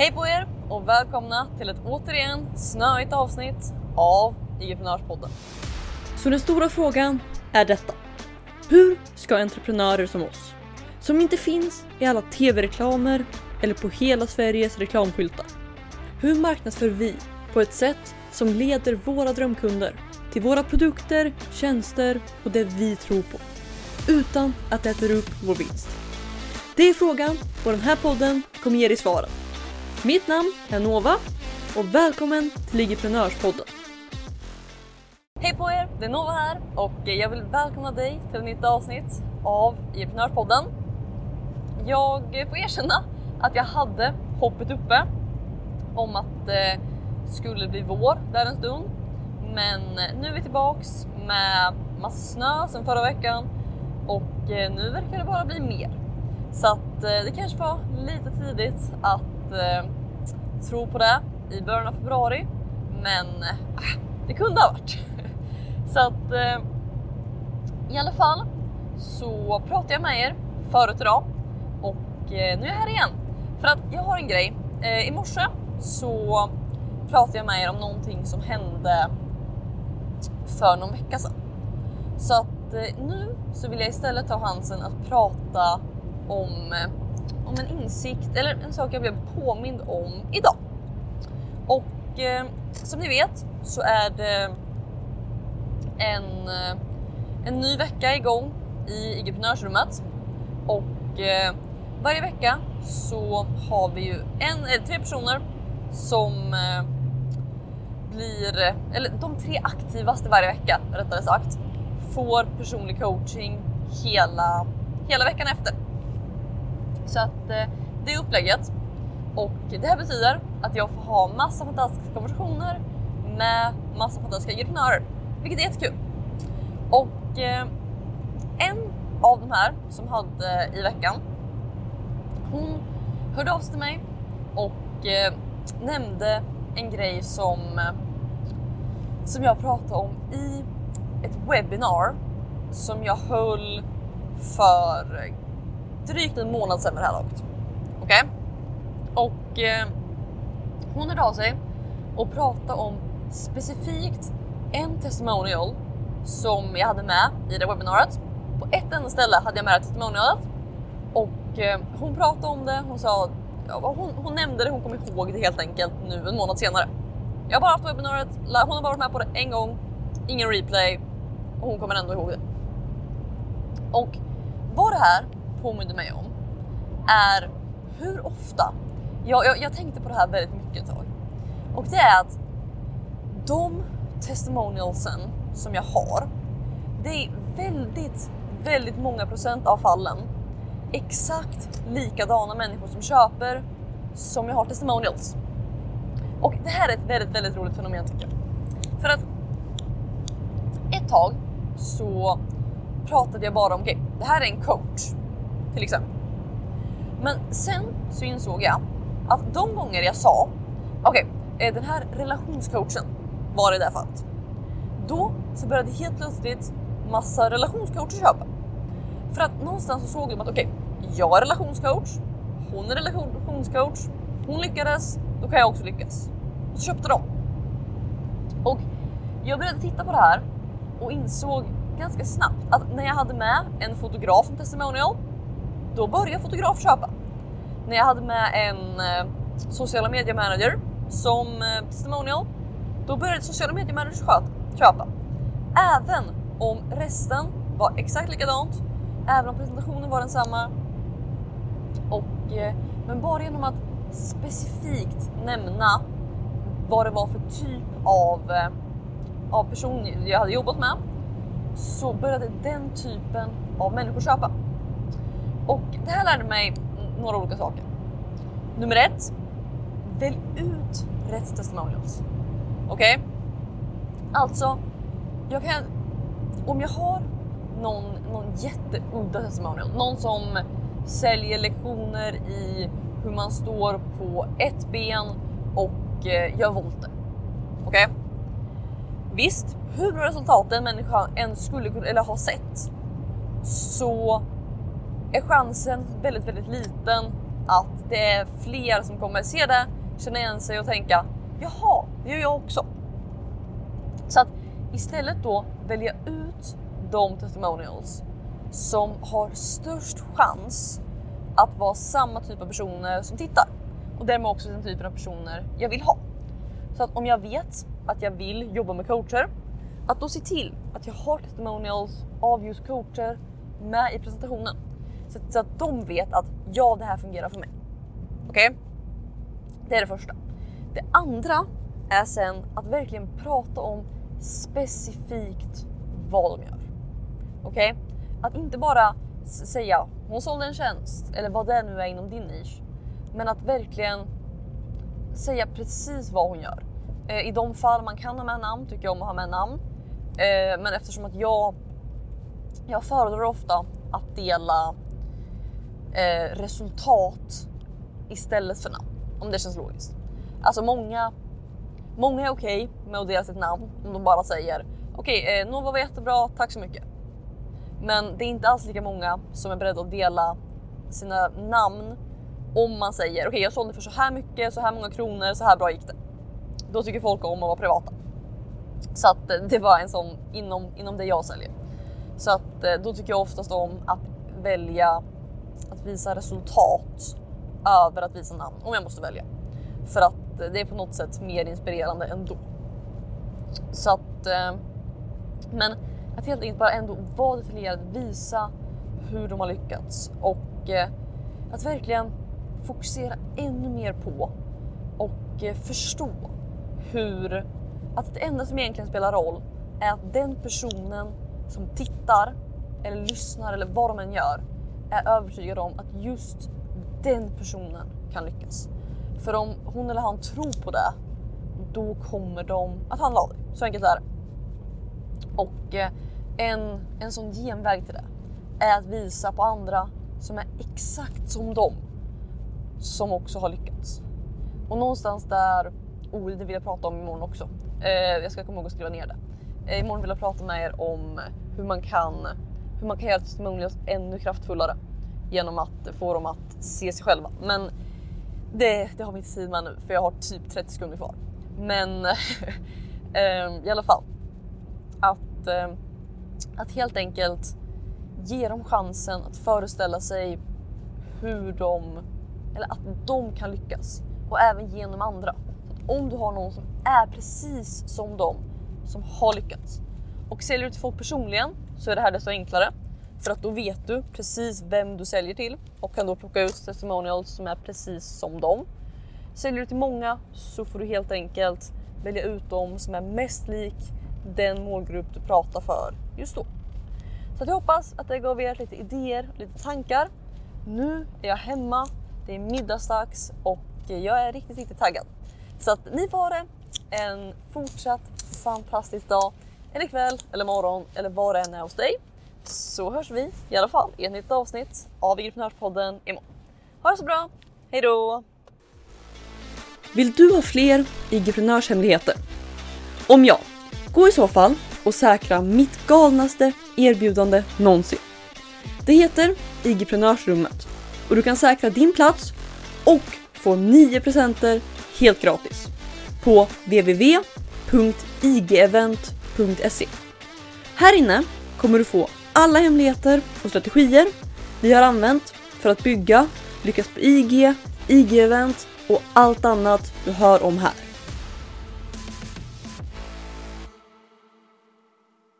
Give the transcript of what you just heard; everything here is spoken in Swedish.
Hej på er och välkomna till ett återigen snöigt avsnitt av entreprenörspodden. Så den stora frågan är detta. Hur ska entreprenörer som oss, som inte finns i alla tv-reklamer eller på hela Sveriges reklamskyltar. Hur marknadsför vi på ett sätt som leder våra drömkunder till våra produkter, tjänster och det vi tror på utan att det äter upp vår vinst? Det är frågan och den här podden kommer ge dig svaren. Mitt namn är Nova och välkommen till Ligiprenörspodden. Hej på er, det är Nova här och jag vill välkomna dig till ett nytt avsnitt av Ligiprenörspodden. Jag får erkänna att jag hade hoppet uppe om att det skulle bli vår där en stund. Men eh, nu är vi tillbaks med massa snö sen förra veckan och eh, nu verkar det bara bli mer. Så att det kanske var lite tidigt att eh, tro på det i början av februari. Men eh, det kunde ha varit. Så att eh, i alla fall så pratade jag med er förut idag och eh, nu är jag här igen. För att jag har en grej. Eh, I morse så pratade jag med er om någonting som hände för någon vecka sedan. Så att eh, nu så vill jag istället ta chansen att prata om, eh, om en insikt eller en sak jag blev påmind om idag. Och eh, som ni vet så är det en, eh, en ny vecka igång i entreprenörsrummet och eh, varje vecka så har vi ju en eller tre personer som eh, blir, eller de tre aktivaste varje vecka rättare sagt, får personlig coaching hela, hela veckan efter. Så att eh, det är upplägget. Och det här betyder att jag får ha massa fantastiska konversationer med massa fantastiska entreprenörer, vilket är jättekul. Och eh, en av de här som hade i veckan, hon hörde av sig till mig och eh, nämnde en grej som, eh, som jag pratade om i ett webbinar som jag höll för drygt en månad sedan med det här laget. Okej? Okay? Och eh, hon hörde av sig och pratade om specifikt en testimonial som jag hade med i det webbinariet. På ett enda ställe hade jag med det testimonialet och eh, hon pratade om det. Hon sa, ja, hon, hon nämnde det, hon kom ihåg det helt enkelt nu en månad senare. Jag har bara haft webbinariet, hon har bara varit med på det en gång, ingen replay och hon kommer ändå ihåg det. Och vad det här påminner mig om är hur ofta, jag, jag, jag tänkte på det här väldigt mycket ett tag, och det är att de testimonialsen som jag har, det är väldigt, väldigt många procent av fallen exakt likadana människor som köper som jag har testimonials. Och det här är ett väldigt, väldigt roligt fenomen tycker jag. För att ett tag så pratade jag bara om, okej, okay, det här är en coach till exempel. Men sen så insåg jag att de gånger jag sa okej, okay, den här relationscoachen var i det här fallet. Då så började helt plötsligt massa relationscoacher köpa. För att någonstans så såg de att okej, okay, jag är relationscoach, hon är relationscoach, hon lyckades, då kan jag också lyckas. Och så köpte de. Och jag började titta på det här och insåg ganska snabbt att när jag hade med en fotograf som testimonial då började fotografer köpa. När jag hade med en eh, sociala medier-manager som eh, testimonial, då började sociala medier-managers köpa. Även om resten var exakt likadant, även om presentationen var densamma. Och, eh, men bara genom att specifikt nämna vad det var för typ av, eh, av person jag hade jobbat med så började den typen av människor köpa. Och det här lärde mig några olika saker. Nummer ett, välj ut rätt testimonials. Okej? Okay? Alltså, jag kan, om jag har någon, någon jätteudda testimonial, någon som säljer lektioner i hur man står på ett ben och eh, gör volter. Okej? Okay? Visst, hur bra resultat en människa än skulle kunna eller ha sett så är chansen väldigt, väldigt liten att det är fler som kommer se det, känna igen sig och tänka jaha, det gör jag också. Så att istället då välja ut de testimonials som har störst chans att vara samma typ av personer som tittar och därmed också den typen av personer jag vill ha. Så att om jag vet att jag vill jobba med coacher, att då se till att jag har testimonials av just coacher med i presentationen. Så, så att de vet att ja, det här fungerar för mig. Okej? Okay? Det är det första. Det andra är sen att verkligen prata om specifikt vad de gör. Okej? Okay? Att inte bara säga hon sålde en tjänst eller vad det nu är inom din nisch. Men att verkligen säga precis vad hon gör. Eh, I de fall man kan ha med namn tycker jag om att ha med namn. Eh, men eftersom att jag, jag föredrar ofta att dela eh, resultat istället för namn. Om det känns logiskt. Alltså många, många är okej okay med att dela sitt namn om de bara säger okej, okay, eh, Nova var jättebra, tack så mycket. Men det är inte alls lika många som är beredda att dela sina namn om man säger okej, okay, jag sålde för så här mycket, så här många kronor, så här bra gick det. Då tycker folk om att vara privata. Så att eh, det var en sån inom, inom det jag säljer. Så att eh, då tycker jag oftast om att välja att visa resultat över att visa namn om jag måste välja. För att det är på något sätt mer inspirerande ändå. Så att, eh, men att helt enkelt bara ändå vara detaljerad, visa hur de har lyckats och eh, att verkligen fokusera ännu mer på och eh, förstå hur att det enda som egentligen spelar roll är att den personen som tittar eller lyssnar eller vad de än gör är övertygad om att just den personen kan lyckas. För om hon eller han tror på det, då kommer de att handla av dig. Så enkelt är det. Och eh, en, en sån genväg till det är att visa på andra som är exakt som dem som också har lyckats. Och någonstans där, oh det vill jag prata om imorgon också. Eh, jag ska komma ihåg att skriva ner det. Eh, imorgon vill jag prata med er om hur man kan, hur man kan göra testimonials ännu kraftfullare genom att få dem att se sig själva. Men det, det har vi inte tid med nu för jag har typ 30 sekunder kvar. Men ehm, i alla fall att, ehm, att helt enkelt ge dem chansen att föreställa sig hur de eller att de kan lyckas och även genom andra. Om du har någon som är precis som dem som har lyckats och säljer du till folk personligen så är det här desto enklare för att då vet du precis vem du säljer till och kan då plocka ut testimonials som är precis som dem. Säljer du till många så får du helt enkelt välja ut dem som är mest lik den målgrupp du pratar för just då. Så jag hoppas att det gav er lite idéer, lite tankar. Nu är jag hemma det är middagsdags och jag är riktigt, riktigt taggad. Så att ni får ha det en fortsatt fantastisk dag, eller kväll, eller morgon, eller vad det än är hos dig. Så hörs vi i alla fall i ett nytt avsnitt av Entreprenörspodden imorgon. Ha det så bra, hejdå! Vill du ha fler IG-prenörshemligheter? Om ja, gå i så fall och säkra mitt galnaste erbjudande någonsin. Det heter IG-prenörsrummet och du kan säkra din plats och få 9 presenter helt gratis på www.igevent.se. Här inne kommer du få alla hemligheter och strategier vi har använt för att bygga, lyckas på IG, IG-event och allt annat du hör om här.